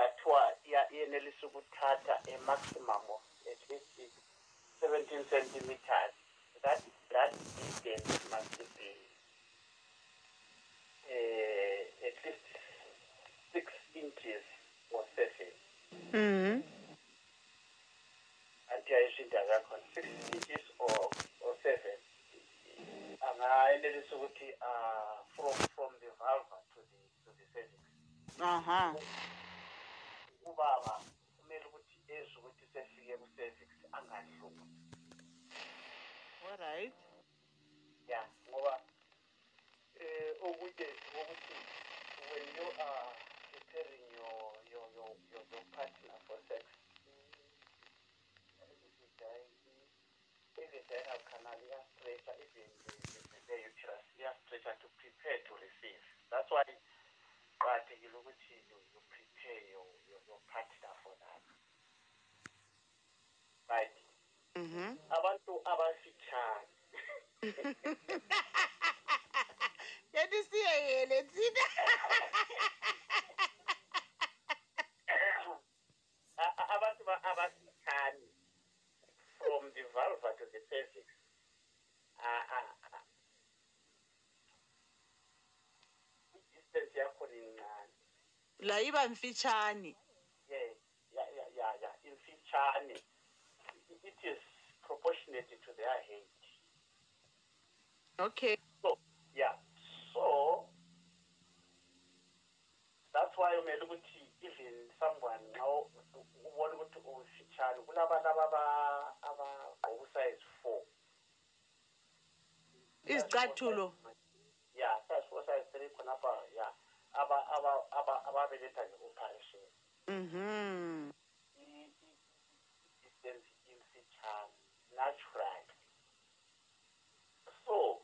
engathiwa iyenelisa ukuthatha a maximum of at least 17 centimeters. That that distance must be uh, at least 6 inches or 7 Mhm. anti ayishinda kakhona 6 inches or or 7 angayenelisa ukuthi uh, from from the vulva to the to the cervix. Aha. Ubaba kumele ukuthi ezwe ukuthi sefike ku-cervix angahluphi All right. ya ngoba eh okunye ukuthi when you are preparing your your your your, your partner for sex i-vaginal canal iyastretcha even the, the, the uterus iyastretcha to prepare to receive that's why kuqakathekile ukuthi you, you prepare your, your, your partner for that right Mhm. abantu abafitshane Yathi siyeyele thina. Abantu ba- abafitshane from the vulva to the cervix a- a- a- i-distance yakhona incane La iba mfitshane. yeah ya ya ya ya imfitshane it is proportionate to their height Okay. so yeah so that's why kumele ukuthi even someone u- ubona ukuthi ufitshane kulabantu abagqoka usize four Izicathulo. ya size four size three khonapha ya aba- aba- ababeletha nge-operation Mhm. Imfitshane natural so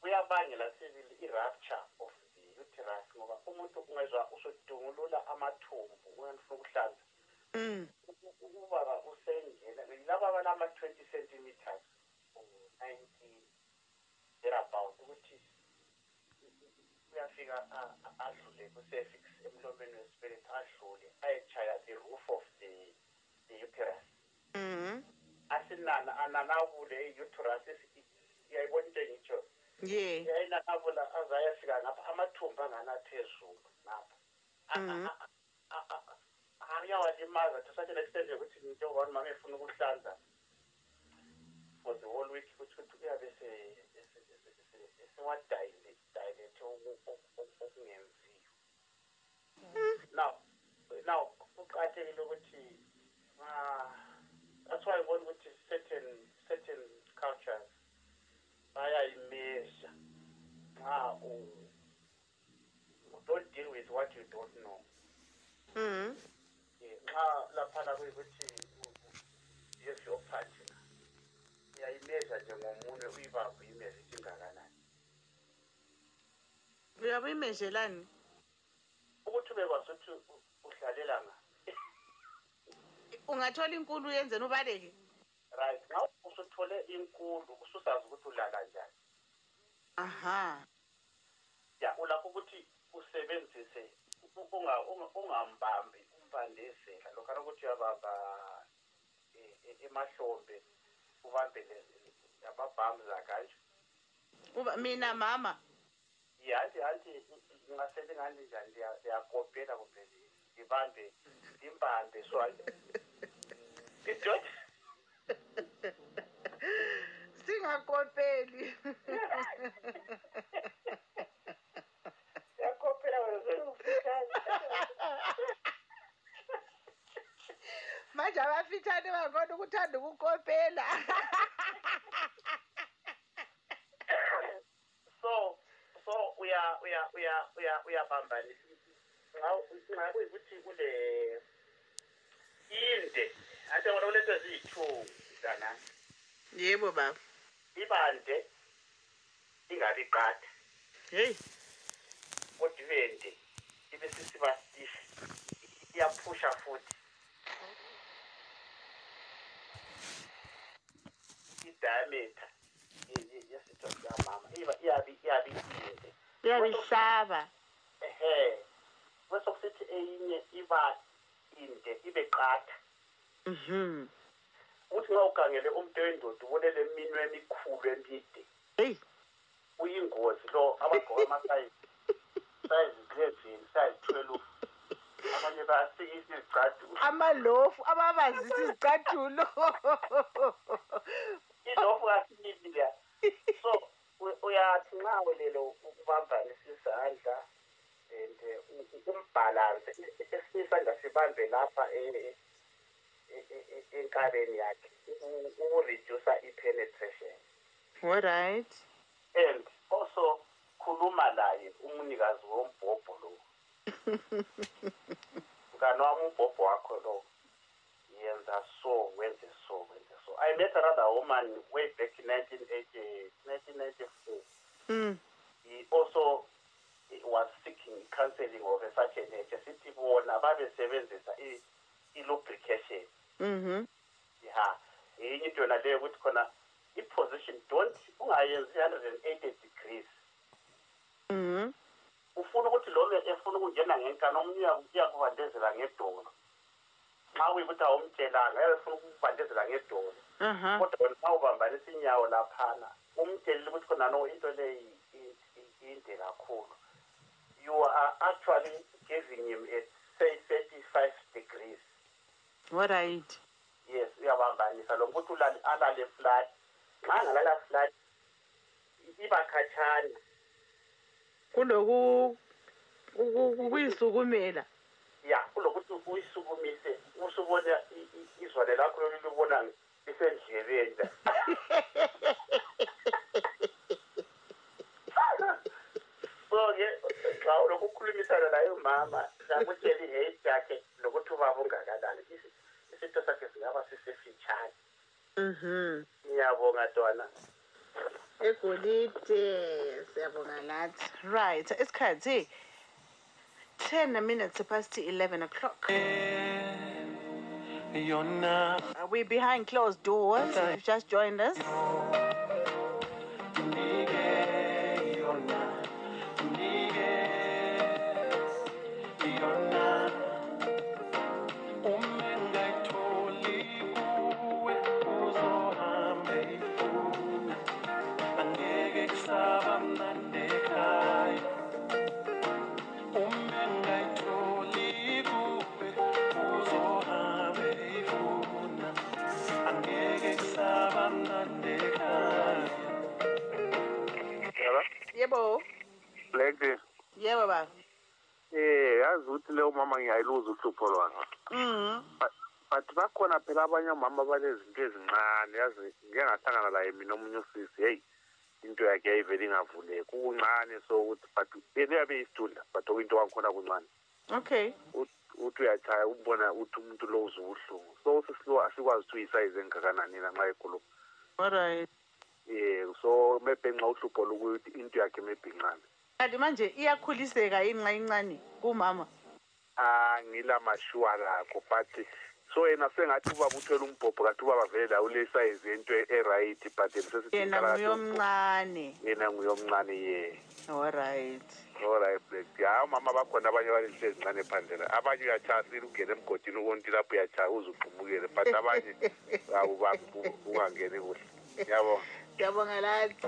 kuyabangela sibili i-rapture of the uterus ngoba umuntu ungezwa usudungulula amathumbu ungafuna ukuhlanza Mm. ubaba usengena laba abanama-twenty centimeters or nineteen thereabout ukuthi uyafika adlule ku-cervix emlomeni wesibeletho adlule ayetshaya the roof of the, the uterus Mhm. asinana ananabule i-uterus iyayibona into engitsho Yeah. yayinanabula aze ayafika ngapha amathumbu anganaphezulu ngapha Mhm. ayawalimaza to such an extent yokuthi njengoba umama efuna ukuhlanza for the whole week ukuthi ukuthi uyabe ese- kuqakathekile ukuthi ah, that's why ibona ukuthi certain certain cultures. Bayayimesha nxa u- u don't deal with what you don't know. Nxa laphana kuyikuthi yes your partner. Uyayimeza njengomunwe uyibambe uyimeze ukuthi ingakanani. Uyabe imejelani? ukuthi ubekwazi ukuthi udlalela nga Ungathola inkulu yenzeni ubaleke? right nxa usuthole inkulu ususazi ukuthi ulala njani Aha. ya ulakho ukuthi usebenzise ungambambi umbandezela lokhana ukuthi uyabamba eh, eh, emahlombe ubambele amabhamu zakanje Uba mina mama. yathi hathi ngingasele ngani njani ndiyakopela kumbe ndibambe ndimbambe so Singakopeli. wezekufitshane Manje abafitshane bangona ukuthanda ukukopela. so so uya uya uya uya uyabambanisa nxa kuyikuthi kule inde ate ngona kuletho ziyi-two mntanami Yebo baba. ibande ingabi qatha Hey. kodwa ibende ibe sisiba stiff iyaphusha futhi idiameter ye- ye- yesitho sikamama iba iyabi iyabi inde Uyabihlaba. ehe kwesokuthi ukuba inde ibe qatha Mhm. uthi nxa ukhangele umuntu wendoda ubonele eminwe emikhulu emide Hey. uyingozi lo abagqoka amasayizi sayizi eleven sayizi twelve abanye bayasikisa izicathulo Amalofu ababazisa izicathulo. ilofu kasibili ya so uyathi nxa welele ukubambanisa izandla and umbhalanse esinye isandla sibambe lapha e- e- e- enkabeni yakhe uku- ukureducer i-penetration. All right. and also khuluma laye umnikazi wombhobho lo. Mngani wami umbhobho wakho lo yenza so wenze so wenze so. I met another woman way back in 1980, 1994 Mm. He also was seeking counseling of nature sithi bona babesebenzisa i-lubrication Mhm. ya enye into yona leyo ukuthi khona i-position don't ungayenzi i-hundred and eighty degrees Mhm. ufuna ukuthi lo efuna ukungena ngenkani omunye uya- uyakubandezela ngedolo nxa kuyikuthi awumtshelanga yabe efuna ukubandezela ngedolo Aha. kodwa wena nxa ubambanisa inyawo laphana umtshelile ukuthi khona no into leyi inde kakhulu you are actually giving him a say thirty-five degrees. All right. yes uyabambanisa. Lo ukuthi ulale alale flat. Nxa angalala flat iba khatshana. Kuloku uku- ukuyisukumela. ya kulokuthi uyisukumise usubona izwane lakho lolu libona lisendlebeni so-ke xa ukhulumisana naye umama zakutshela i-hate yakhe nokuthi ubaba ungakanani Isi- isitho sakhe singaba sisefitshane. Mhm. ngiyabonga ntwana egolide siyabonga lathi. Right isikhathi 10 minutes past 11 o'clock. Yona are we behind closed doors? You've just joined us? Yebo? Black yebo baba eh yazi ukuthi leyo mama ngiyayiluza uhlupho lwanga mhm. But bakhona phela abanye omama balezinto ezincane yazi ngike ngahlangana laye mina omunye usisi heyi into yakhe yayivele ingavuleki. Kukuncane so ukuthi but yena uyabe yisidudla but okuyinto wakhona kuncane. Okay. Ut- uthi uyatshaya umbona uthi umuntu lo uze ubuhlungu so sisilo asikwazi ukuthi uyisayizi engakanani na nxa ekhuluma all right. Um so maybe nxa uhlupho lokuthi into yakhe maybe incane. Kanti manje iyakhuliseka yini nxa incane kumama? Angilamashua lakho but so yena sengathi ubaba uthwele umbhobho kathi ubaba vele lawo ule sayizi yento e-right but yena nguyomncane. yena nguyomncane ye all right alright black hayi umama bakhona abanye balento ezincane phandle. La abanye uyatshaya sile ungene emgodini ukonti lapho uyatshaya uze uqumukele but abanye awubambi ungangeni kuhle. Yabona siyabonga lathi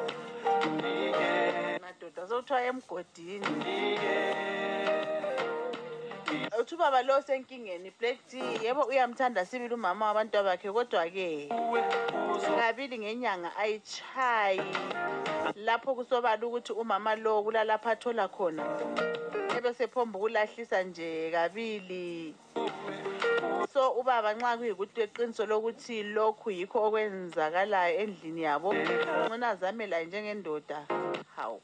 madoda sokuthiwa emgodini. Uthi ubaba lo senkingeni black t yebo uyamthanda sibili umama wabantu bakhe kodwa-ke kabili ngenyanga ayitshayi. Lapho kusobala ukuthi umama lo kulalapho athola khona ebesephomba ukulahlisa nje kabili. So ubaba nxa kuyikuthi eqiniso lokuthi lokhu yikho okwenzakalayo endlini yabo ngcono azamelayo njengendoda hawu.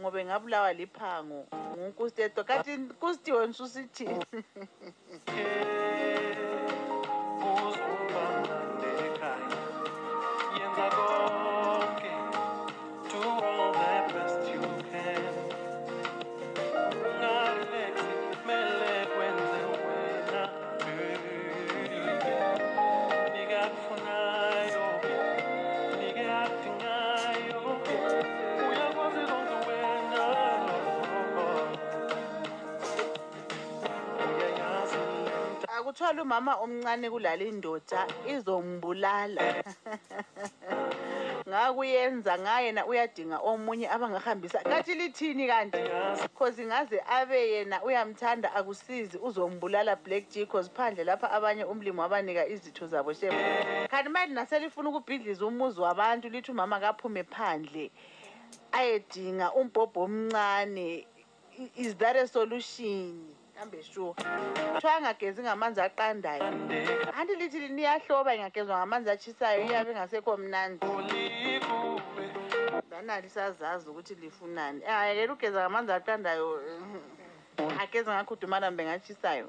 Ngoba engabulawa liphango ngunkusteto kanti nkusti wena uthwala umama omncane kulale indoda izombulala. Ngakuyenza ngayena uyadinga omunye abangahambisa. Kathi lithini kanti? Cause ngaze abe yena uyamthanda akusizi uzombulala black g cause phandle lapha abanye umlimi wabanika izitho zabo shem. Kanti manje naselifuna ukubhidliza umuzi wabantu lithi umama kaphume phandle ayedinga umbhobho omncane. Is that a solution? Kambe sure. Kuthiwa angagezi ngamanzi aqandayo. Anti lithi niyahloba ingagezwa ngamanzi atshisayo iyabe ingasekho mnandi. Lana lisazazi ukuthi lifunani. Ayekela ugeza ngamanzi aqandayo ageze ngakhudumala mbe ngatshisayo.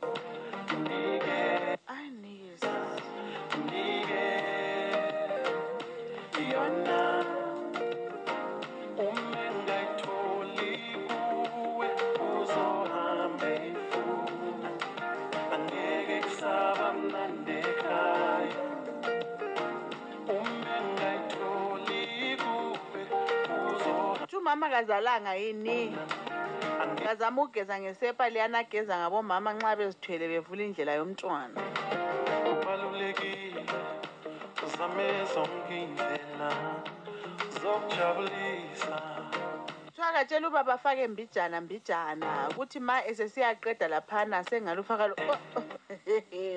Ay, Kazalanga yini? Kazama ukugeza ngesepa liyana ageza ngabomama nxa bezithwele bevula indlela yomntwana. Kubalulekile uzame zonke indlela zokujabulisa. Kuthiwa katshela ubaba afake mbijana mbijana kuthi ma esesiyaqeda laphana sengalufaka lo uwi sema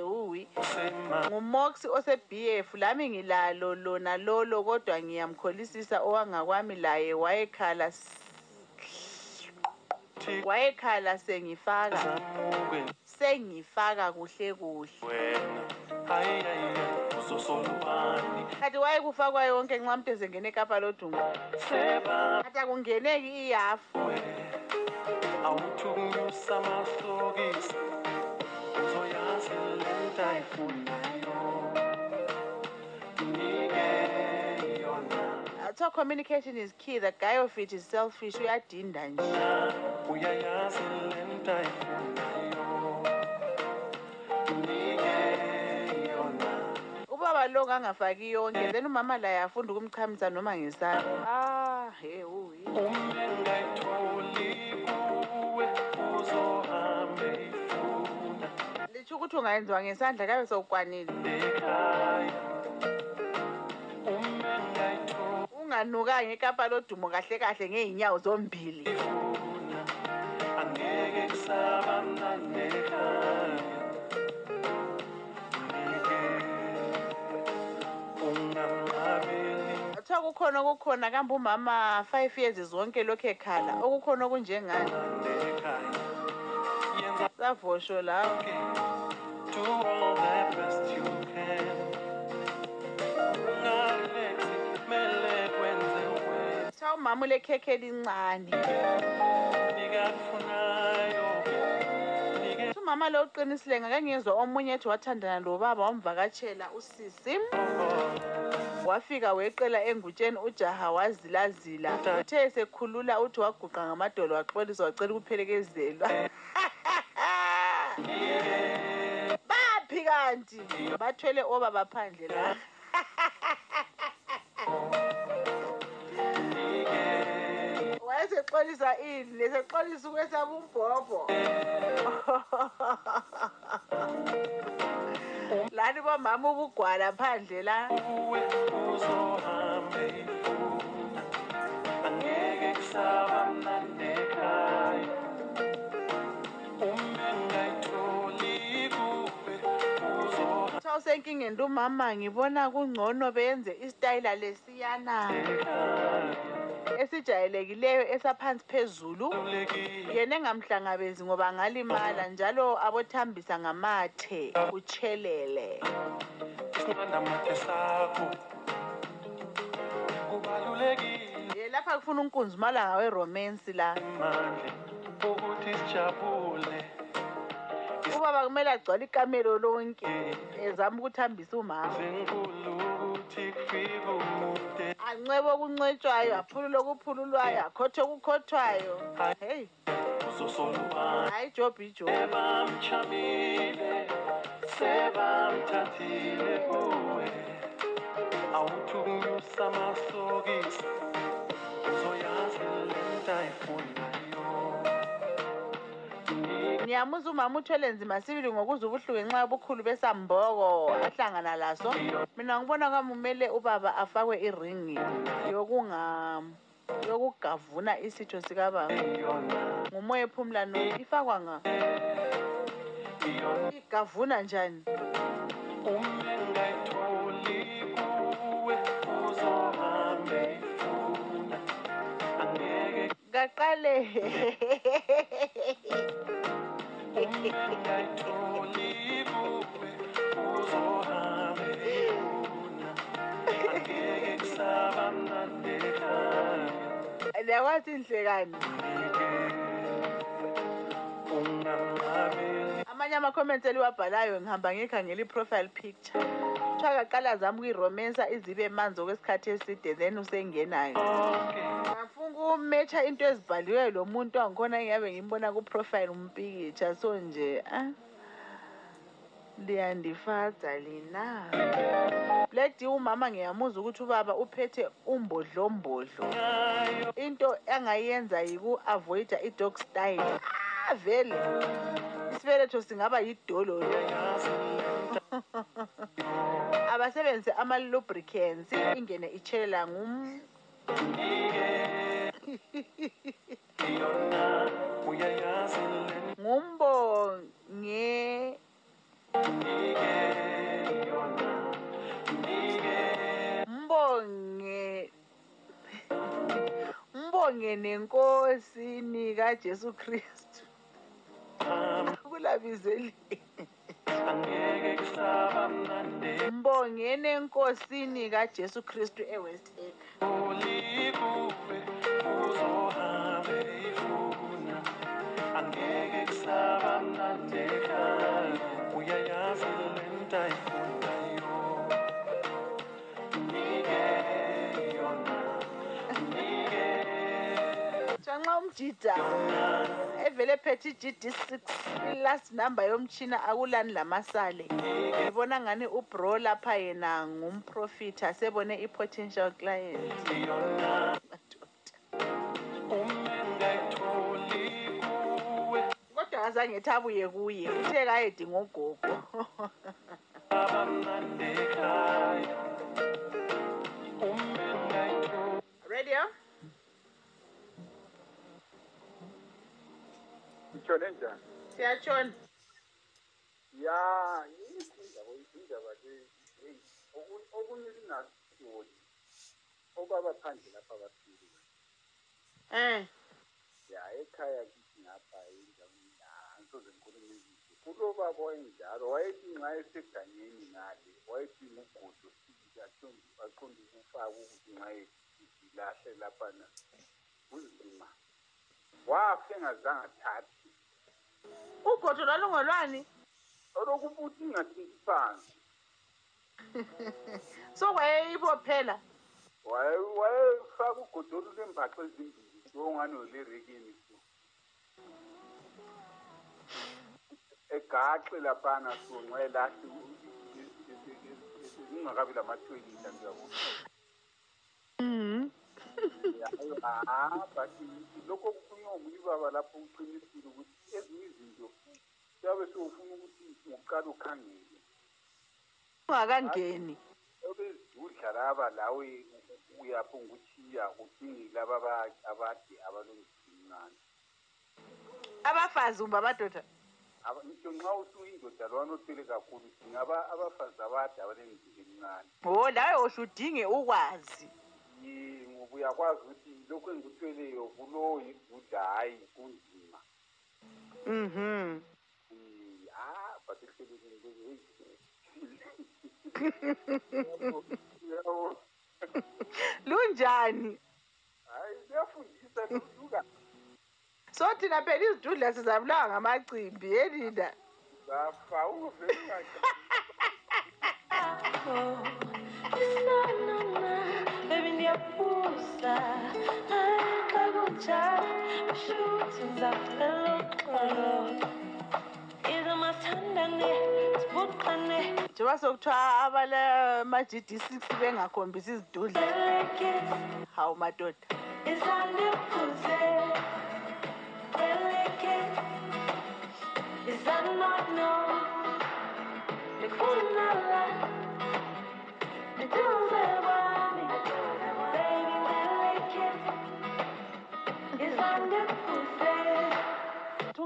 ngumox ose-bf lami ngilalo lona lolo kodwa ngiyamkholisisa owangakwami laye wayekhala wayekhala sengifaka sengifaka kuhle kuhle. Kanti wayekufakwa yonke nxa umuntu ezengene ekapa lodunga kati akungeneki ihafu awuthi ukunyusa amasokisi uzoyazi yona so communication is key. The guy of it is selfish. Uyadinda nje uyayazi nike yona ubaba lo ngangafaki yonke. Then umama laye afunda ukumchamisa noma ngesandla. Ah he uyi. Litsho ukuthi ungayenziwa ngesandla kabe sewukwanile. Unganukanga ekapa lodumo kahle kahle ngey'nyawo zombili. Angeke kusaba mnandi ekhaya. Ngike ungamqabeli kuthiwa kukhona okukhona kambe umama five years zonke lokhu ekhala. Okukhona okunjengani? Savosho lawo konke umama ulekhekhe elincane umama lo uqinisile ngakangezwa omunye ethi wathandana lobaba wamvakatshela usisi. Wafika weqela engutsheni ujaha wazilazila. Uthe esekhulula uthi waguqa ngamadolo waxolisa wacela ukuphelekezelwa kanti bathwele obaba phandle la. Wayesexolisa ini lesexolisa ukwesaba umbhobho lani bomama ubugwala phandle la. Angeke kusaba mnandi ekhaya. Usenkingeni lumama ngibona kungcono benze isitayila lesiyana. Esijayelekileyo esaphansi phezulu. Yena engamhlangabezi ngoba ngalimala njalo abothambisa ngamathe kubalulekile ye lapha kufuna unkunzumalanga weromansi la. Imandle ukuthi sijabule. Ubaba kumele agcwale ikamelo lonke. Ezama umama. Ukuthi kufike umude ancebe okuncetshwayo aphulule okuphululwayo akhothe okukhothwayo. Heyi hayi jobi ijobi sebamchamile sebamthathile kuwe. Awuthi ukunyusa amasokisi ngiyamuza umama uthwele nzima sibili ngokuza ubuhlungu ngenxa yobukhulu besamboko ahlangana laso. Mina ngibona kwami kumele ubaba afakwe iringi yokunga yokugavuna isitho sikababa. Ngumoya ephumulano ifakwa nga? Igavuna njani? Uma engayitholi kuwe uzohambe ifuna angeke kaqale. inhlekani ungamabeli amanye ama-comments eliwabhalayo ngihamba ngikhangela i-profile picture. Kuthiwa kaqala zami ukuyiromensa izibe manzi okwesikhathi eside then usengenayo. konke ngafuna ukumetsha into ezibhaliweyo lo muntu wangikhona ngiyabe ngimbona ku-profile umpikitsha. So nje ah liyandifaza lina. D umama ngiyamuza ukuthi ubaba uphethe umbodlombodlo. Into angayenza yiku-avoida i-dog style. Ah, vele isibeletho singaba yidolo abasebenzise ama-lubricants ingene itshelela ngum ngumbonge yona mbonge mbonge nenkosini kajesu kristu kulabizeli angeke kusaba mnandi mbongeni enkosini kajesu kristu ewest acre olikuwe uzohambe ifuna angeke kusaba mnandi ekhaya. Uyayazi lento ayifunayo nike yona nike nxa umjida. Evele phethe i-gd6 i-last number yomtshina akulani lamasale ngibona ngani ubro lapha yena ngumprofita sebone i-potential client? Kodwa kazange ethi abuye kuye uthe kayedinga ugogo. Aba mnandi ekhaya uma engayitholi radio? Ngitshone njani? Siyatshona. Ya yikho indaba indaba le hey okunye okunye lingasiboni obaba phandle lapha baphili um ya ekhaya kithi ngapha endaweni izinto kulobaba wayenjalo wayethi nxa esegangeni ngale wayethi ngugodo aqonde ukufaka ukuthi nxa ezilahle laphana kunzima. Wafe engazange athathe. Ugodo lwalungolwani olokubuthi ingathinti phansi so kwayeyibophela Waye- wayefaka ugodolo lwembaxo ezimbili ongani olerekeni egaxe laphana kungakabi lamathoyilita kuyabona Mhm. hayi ha but lokho kukhulunywa ngomunye ubaba lapho uqinisile ukuthi ezinye izinto kuyabe sewufuna ukuthi uqala ukhangele. Ungakangeni. Obezidudla laba lawe uyaphunga ukuthiya udinge laba aba- abade abalomncane abafazi kumbe amadoda Aba- ngitsho nxa usuyindoda lwana othwele kakhulu udinga aba- abafazi abade abalemizimba emincane o lawe ohle udinge ukwazi. Ngoba uyakwazi ukuthi lokhu engikuthweleyo kulo yidudla hhayi kunzima. Mhm. Ah but lunjani? Hayi liyafundisa luka so thina phela izidudla sizabulawa ngamacimbi yenina zafa ungavele Baby ndiyabuza akakujabu shuthi uxolo. Ize masithandane sibuqane. Njengoba sokuthiwa abalama-gd six bengakhombisi izidudla. Hawu madoda. Izandiphuze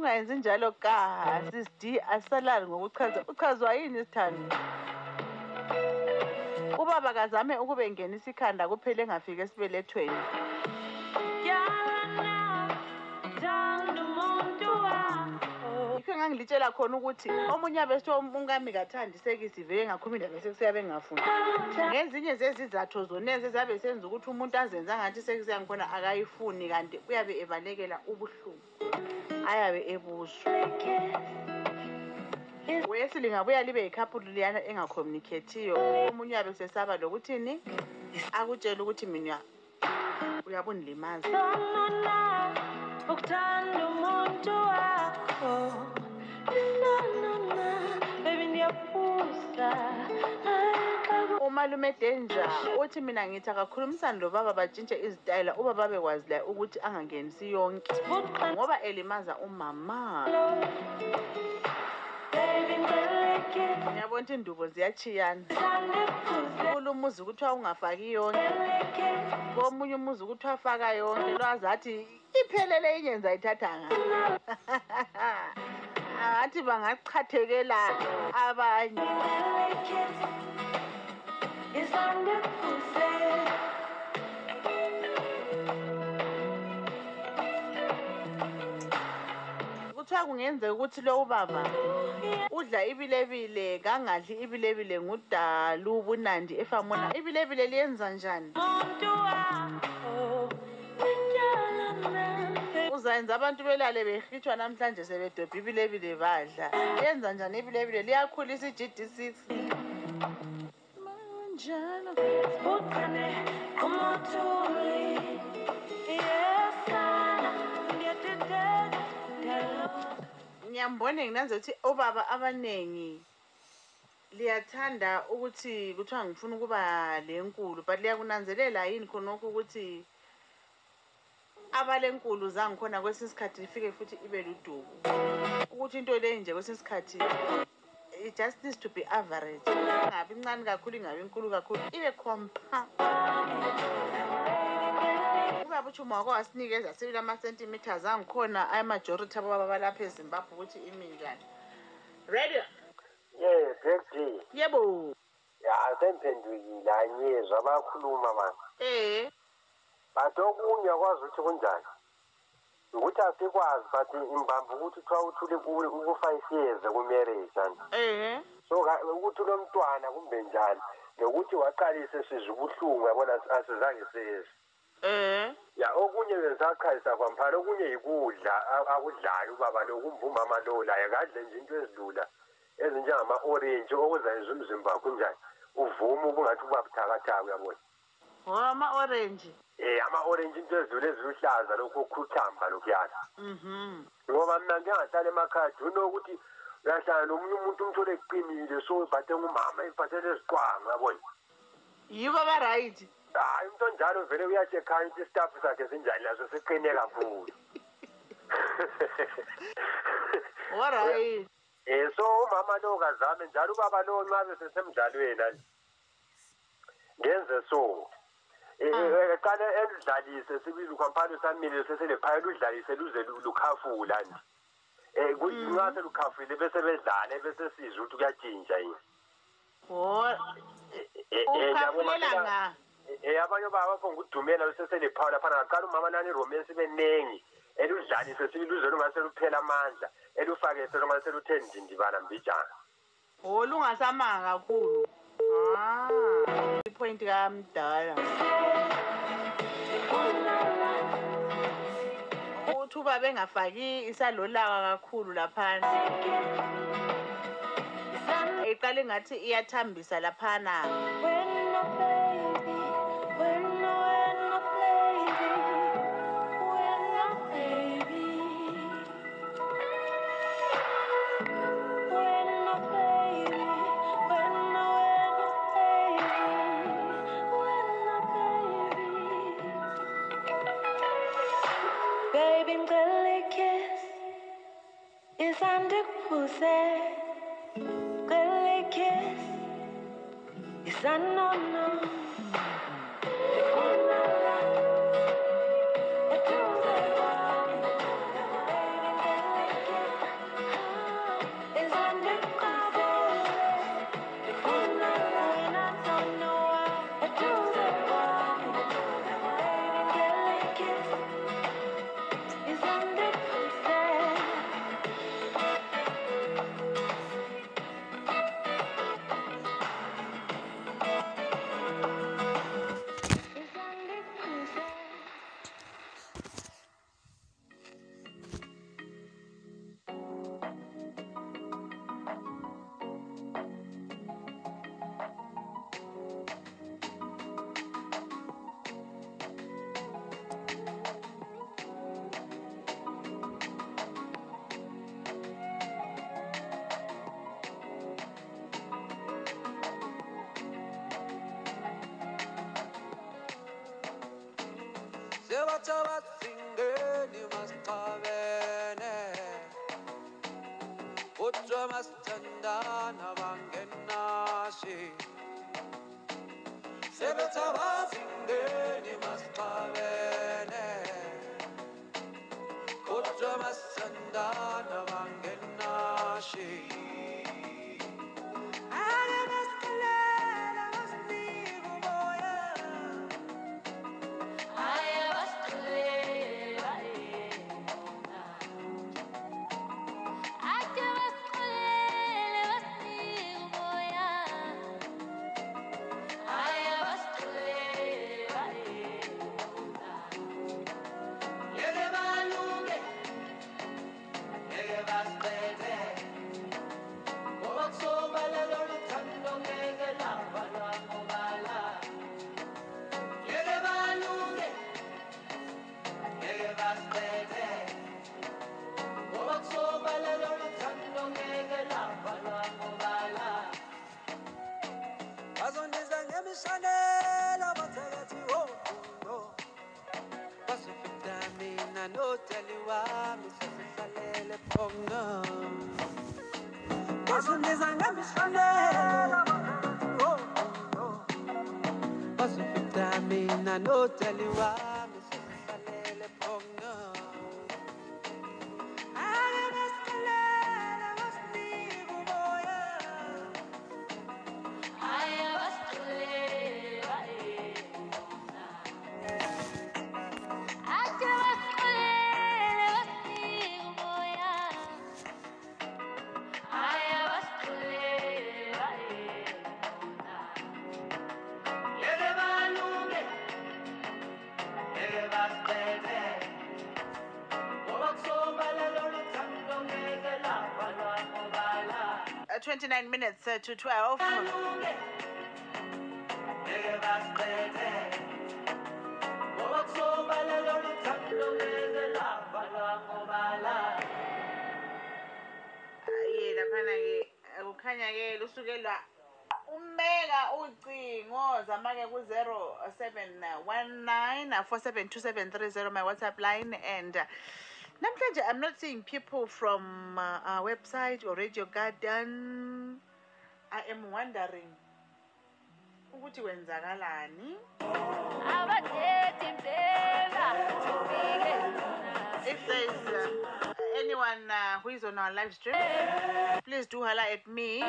ungayenzi njalo ka sisd asalali ngokuchaza uchazwa yini sithando ubaba kazame ukube ngenisa ikhanda kuphela engafiki esibelethweni. Engangilitshela khona ukuthi omunye abesho umkami kathandisekisi vele ngakhuluma indaba sekusiyabe ngafuni ngezinye zezizatho zonezi ezabe senza ukuthi umuntu azenze angathi sekisi yangikhona akayifuni kanti uyabe ebalekela ubuhlungu. Ayabe ebuzwa. Wesi lingabuya libe yikhaphulu liyana engacommunicathiyo omunye uyabe sesaba lokuthini? Akutshela ukuthi mina uyabundilimaza ukuthanda umuntu wakho. Umalume danger uthi mina ngithi akakhulumisani lobaba batshintshe izitayela uba babekwazi la ukuthi angangenisi yonke. Ngoba elimaza umama. Ngiyabona ukuthi indubo ziyachiyana kula umuzi kuthiwa ungafaki yonke. Komunye umuzi kuthiwa afaka yonke. Lwazi athi iphelele inye nzayithathanga athi bangachathekela abanye delicate, isandepuse. kuthiwa kungenzeka ukuthi lo ubaba udla ibilebile kangadli ibilebile ngudala ubunandi efamona ibilebile liyenza njani Njalo uzayenza abantu belale behitshwa namhlanje sebedobha ibilebile badla yenza njani ibilebile liyakhulisa i-gd6 njalo Buqane, umuthuli. Yesana, ngiyadideka, ngiyaloba. ngiyambone nginanze ukuthi obaba abaningi liyathanda ukuthi kuthiwa ngifuna ukuba lenkulu but liyakunanzelela yini khonokho ukuthi abalenkulu zangikhona kwesinye isikhathi ifike futhi ibe luduku ukuthi into leyi nje kwesinye isikhathi it just needs to be average. Ingabi incane kakhulu ingabi inkulu kakhulu ibe compa ubaba uchuma wako wasinikeza sibili ama-centimeters angikhona amajority abobaba balapha ezimbabwe ukuthi imi njani. Radio ye black yebo. Ya semphendukile angiyezwa bayakhuluma mani eh. But okunye akwazi ukuthi kunjani? Ukuthi asikwazi but imbambo ukuthi kuthiwa uthule uku-five years ku-marriage ani so ukuthi ulo mntwana kumbe njani? Nokuthi waqalise sizwe ubuhlungu yabona asizange sezwe. Eh ya okunye bengisachazisa kwamphana okunye yikudla akudlayo ubaba lo kumva umama lo laye kadle nje into ezilula ezinjengama-orenji okuzayenza umzimba wakho unjani? Uvume ubungathi uba buthakathaka uyabona? Ama-orange. Um ama-orenji into ezilula eziluhlaza lokhu okhuthamba lokhuyana mhm. Ngoba mina njengahlala emakhaya dunokuthi uyahlala nomunye umuntu umthole eqinile so ebhathe ngumama ebhathele eziqwanga uyabona? Yibo abaright hayi umuntu onjalo vele uyachekhanya ukuthi isitafu sakhe sinjani laso siqine kakhulu. Oright um so umama lo kazame njalo ubaba lo nxa besesemdlalweni ani ngenze so. Um qale eludlalise sibili kwampani samile seselephaya ludlalise luze lu- lukhafula nje. Um nxa selukhafile bese bedlale bese sizwe ukuthi kuyatshintsha yini. Ukhafulela nga? Um abanye baba baphonga udumela beseselephawu laphana ngaqala umama nani iromance benengi eludlalise sibili luze lungase luphela amandla elufake selungase seluthe ndindibala mbijana. O lungasamanga kakhulu. Ah. Ipoint kamdala uthi uba bengafaki isalolaka kakhulu laphana iqala ingathi iyathambisa laphana Baby, ngicela kiss isandepuse Isandipuse, Kelekes, Isanono, sebatha basingeni masixabene kodwa masithandana mina noteli wami sesihlalele laphana ke uh, kukhanya ke lusukelwa umeka ucingo. Zama ke ku 0719 472730 my WhatsApp line. And uh, namhlanje I'm not seeing people from uh, our website or Radio Garden. I am wondering ukuthi kwenzakalani if there is uh, anyone uh, who is on our live stream please do holla at me.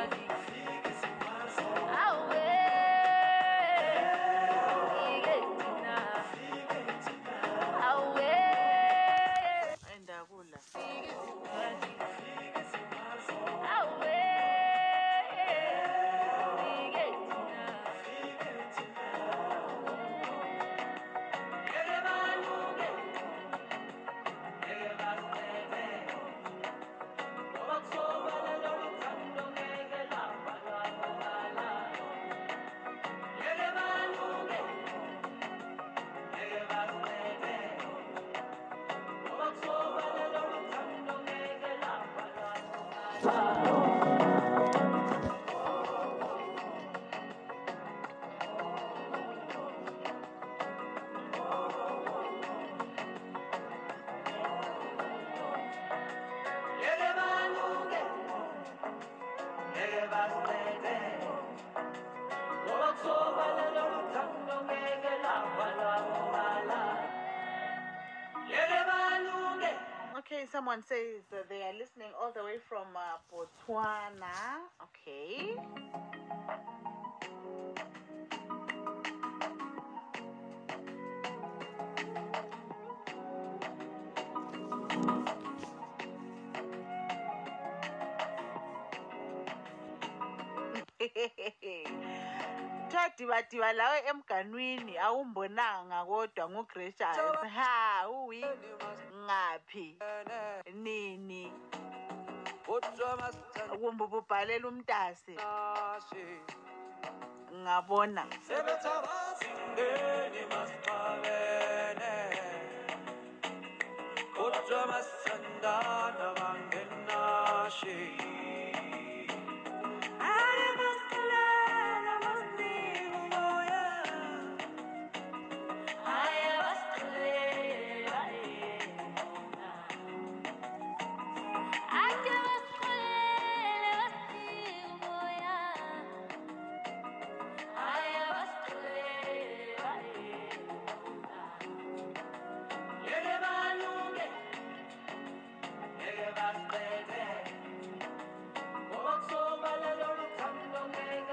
someone says they are listening all the way from uh, Botswana. Okay. kuthiwa dibadiba lawe emganwini awumbonanga kodwa ngugracious ha uwi ngaphi nini kumbe ububhalela umntase. Ngabona. Kodwa masithandana bangenashe